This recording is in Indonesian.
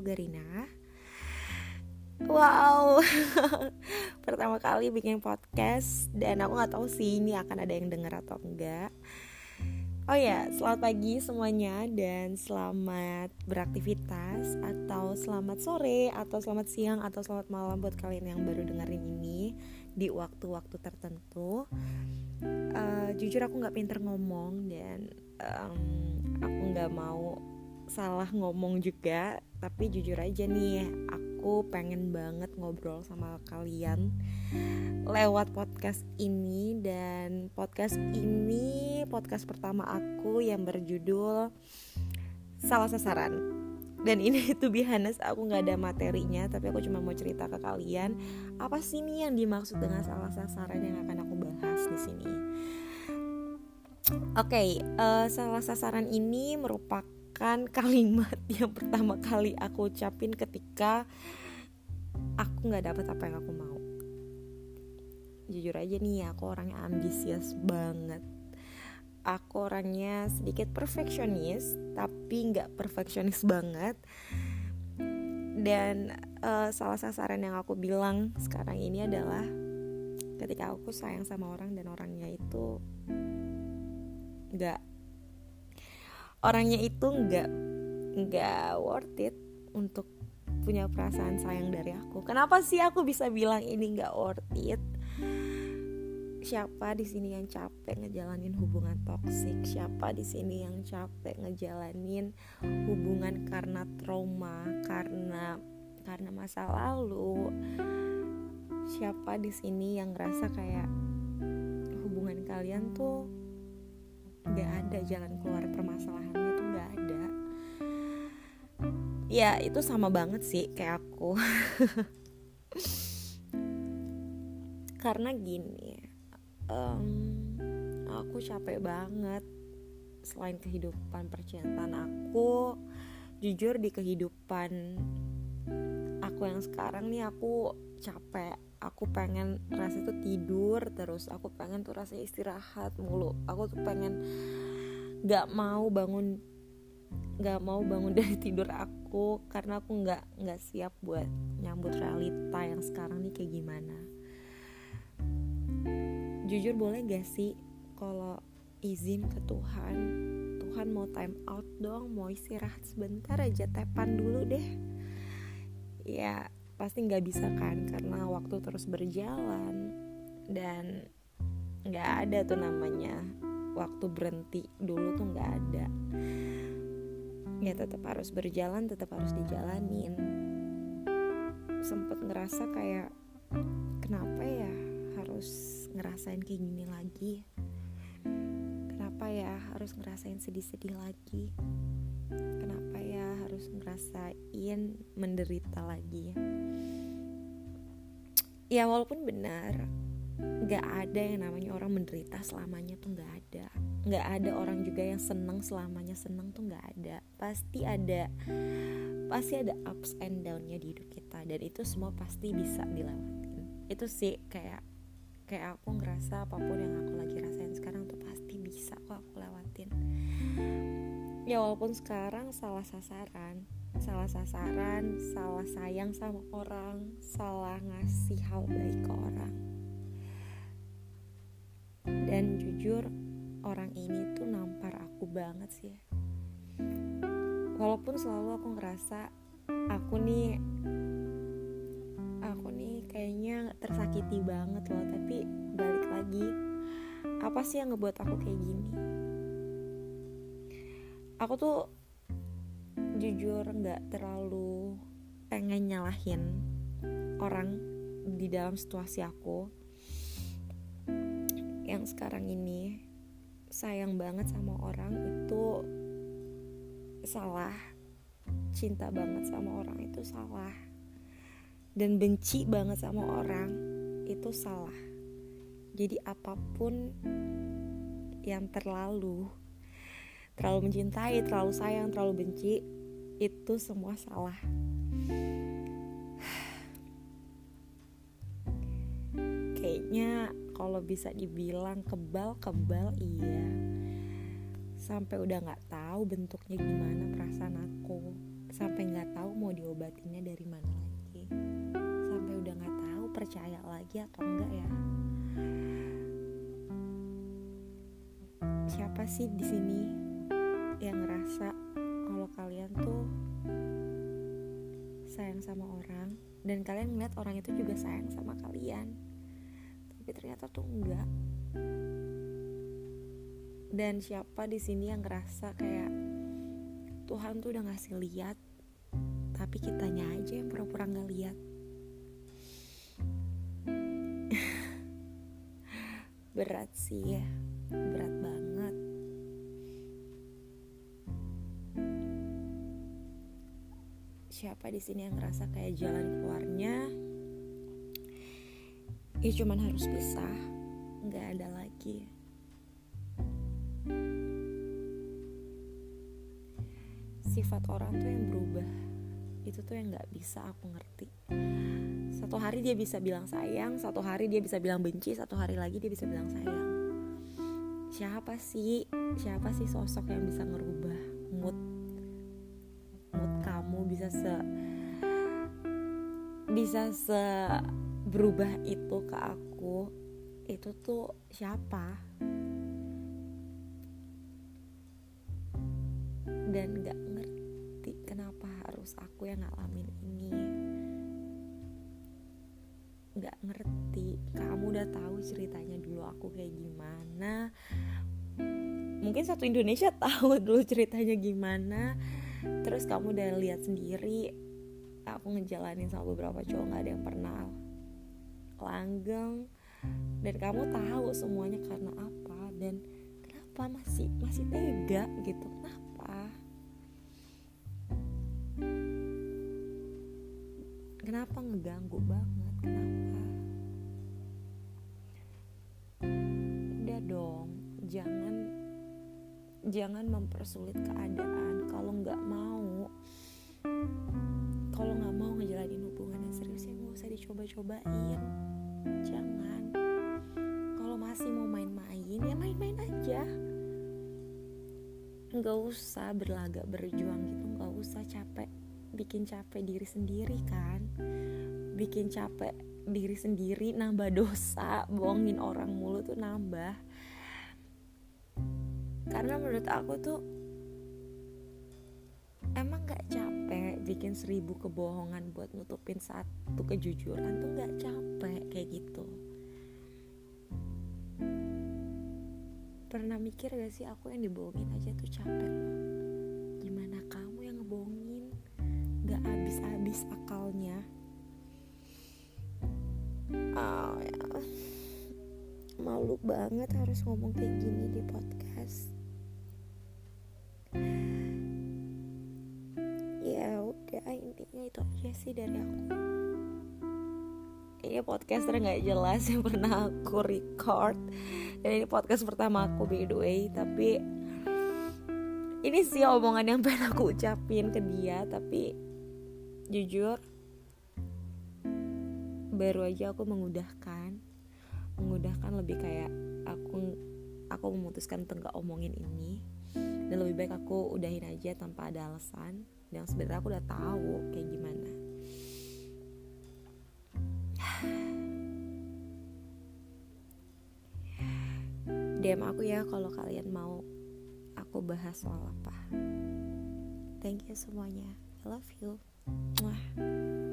aku Garina Wow. Pertama kali bikin podcast Dan aku gak tahu sih ini akan ada yang denger atau enggak. Oh ya, selamat pagi semuanya Dan selamat beraktivitas Atau selamat sore Atau selamat siang Atau selamat malam buat kalian yang baru dengerin ini Di waktu-waktu tertentu. Uh, Jujur aku gak pinter ngomong Dan um, aku gak mau salah ngomong juga tapi jujur aja nih aku pengen banget ngobrol sama kalian lewat podcast ini. Dan podcast ini podcast pertama aku yang berjudul salah sasaran. Dan ini tuh bihanes aku nggak ada materinya tapi aku cuma mau cerita ke kalian apa sih nih yang dimaksud dengan salah sasaran yang akan aku bahas di sini? Oke, okay, uh, eh, salah sasaran ini merupakan merupakan kalimat yang pertama kali aku ucapin ketika aku nggak dapet apa yang aku mau. Jujur aja nih aku orangnya ambisius banget. Aku orangnya sedikit perfeksionis tapi nggak perfeksionis banget. Dan uh, salah sasaran yang aku bilang sekarang ini adalah ketika aku sayang sama orang dan orangnya itu nggak orangnya itu nggak nggak worth it untuk punya perasaan sayang dari aku. Kenapa sih aku bisa bilang ini nggak worth it? Siapa di sini yang capek ngejalanin hubungan toksik? Siapa di sini yang capek ngejalanin hubungan karena trauma, karena karena masa lalu? Siapa di sini yang ngerasa kayak hubungan kalian tuh ada jalan keluar permasalahannya tuh nggak ada. Ya itu sama banget sih kayak aku. Karena gini um, aku capek banget selain kehidupan percintaan aku. Jujur di kehidupan aku yang sekarang nih aku capek. Aku pengen rasa itu tidur terus aku pengen tuh rasa istirahat mulu. Aku tuh pengen nggak mau bangun nggak mau bangun dari tidur aku karena aku nggak nggak siap buat nyambut realita yang sekarang nih kayak gimana. Jujur boleh gak sih kalau izin ke Tuhan Tuhan mau time out dong mau istirahat sebentar aja tepan dulu deh. Ya pasti nggak bisa kan karena waktu terus berjalan dan nggak ada tuh namanya waktu berhenti dulu tuh nggak ada. Ya tetap harus berjalan tetap harus dijalanin. Sempet ngerasa kayak kenapa ya harus ngerasain kayak gini lagi? Kenapa ya harus ngerasain sedih-sedih lagi? Kenapa ya harus ngerasain menderita lagi? Ya walaupun benar nggak ada yang namanya orang menderita selamanya tuh nggak ada. Nggak ada orang juga yang seneng selamanya seneng tuh nggak ada. Pasti ada pasti ada ups and downnya di hidup kita dan itu semua pasti bisa dilewatin. Itu sih kayak kayak aku ngerasa apa pun yang aku lagi rasain sekarang tuh pasti bisa kok aku lewatin. Ya walaupun sekarang salah sasaran salah sasaran, salah sayang sama orang, salah ngasih hal baik ke orang. Jujur, orang ini tuh nampar aku banget sih. Walaupun selalu aku ngerasa aku nih aku nih kayaknya tersakiti banget loh, tapi balik lagi apa sih yang ngebuat aku kayak gini? Aku tuh jujur nggak terlalu pengen nyalahin orang di dalam situasi aku yang sekarang ini sayang banget sama orang itu salah. Cinta banget sama orang itu salah. Dan benci banget sama orang itu salah. Jadi apa pun yang terlalu terlalu mencintai terlalu sayang terlalu benci itu semua salah. Kayaknya kalau bisa dibilang kebal-kebal iya. Sampai udah nggak tahu bentuknya gimana perasaan aku. sampai nggak tahu mau diobatinnya dari mana lagi sampai udah nggak tahu percaya lagi atau enggak ya siapa sih di sini yang ngerasa kalau kalian tuh sayang sama orang dan kalian ngeliat orang itu juga sayang sama kalian tapi ternyata tuh enggak. Dan siapa di sini yang ngerasa kayak Tuhan tuh udah ngasih lihat tapi kitanya aja yang pura-pura nggak lihat berat sih ya berat banget. Siapa di sini yang ngerasa kayak jalan keluarnya ya cuman harus pisah nggak ada lagi. Sifat orang tuh yang berubah. Itu tuh yang nggak bisa aku ngerti. Satu hari dia bisa bilang sayang satu hari dia bisa bilang benci satu hari lagi dia bisa bilang sayang. Siapa sih? Siapa sih sosok yang bisa ngerubah mood? Mood kamu bisa se bisa se berubah itu ke aku itu tuh siapa? Dan gak ngerti kenapa harus aku yang ngalamin ini. Gak ngerti kamu udah tahu ceritanya dulu aku kayak gimana? Mungkin satu Indonesia tahu dulu ceritanya gimana. Terus kamu udah lihat sendiri aku ngejalanin sama beberapa cowok gak ada yang pernah langgeng. Dan kamu tahu semuanya karena apa dan kenapa masih masih tega gitu? Kenapa? Kenapa ngeganggu banget? Kenapa? Udah dong jangan jangan mempersulit keadaan. Kalau nggak mau kalau nggak mau ngejalanin hubungan yang serius ya nggak usah dicoba-cobain jangan. Kalau masih mau main-main ya main-main aja. Nggak usah berlagak berjuang gitu nggak usah capek bikin capek diri sendiri kan. Bikin capek diri sendiri nambah dosa bohongin orang mulu tuh nambah. Karena menurut aku tuh emang gak capek bikin seribu kebohongan buat nutupin satu kejujuran tuh gak capek kayak gitu. Pernah mikir gak sih aku yang dibohongin aja tuh capek loh. Gimana kamu yang ngebohongin? Gak habis-habis akalnya. Oh, ya. malu banget harus ngomong kayak gini di podcast intinya itu aja sih dari aku. Ini podcaster nggak jelas yang pernah aku record. Dan ini podcast pertama aku by the way. Tapi ini sih omongan yang pengen aku ucapin ke dia. Tapi jujur baru aja aku mengudahkan. Mengudahkan lebih kayak aku aku memutuskan untuk gak omongin ini. Dan lebih baik aku udahin aja tanpa ada alasan dan sebenarnya aku udah tahu kayak gimana DM aku ya kalau kalian mau aku bahas soal apa. Thank you semuanya. I love you. Mwah.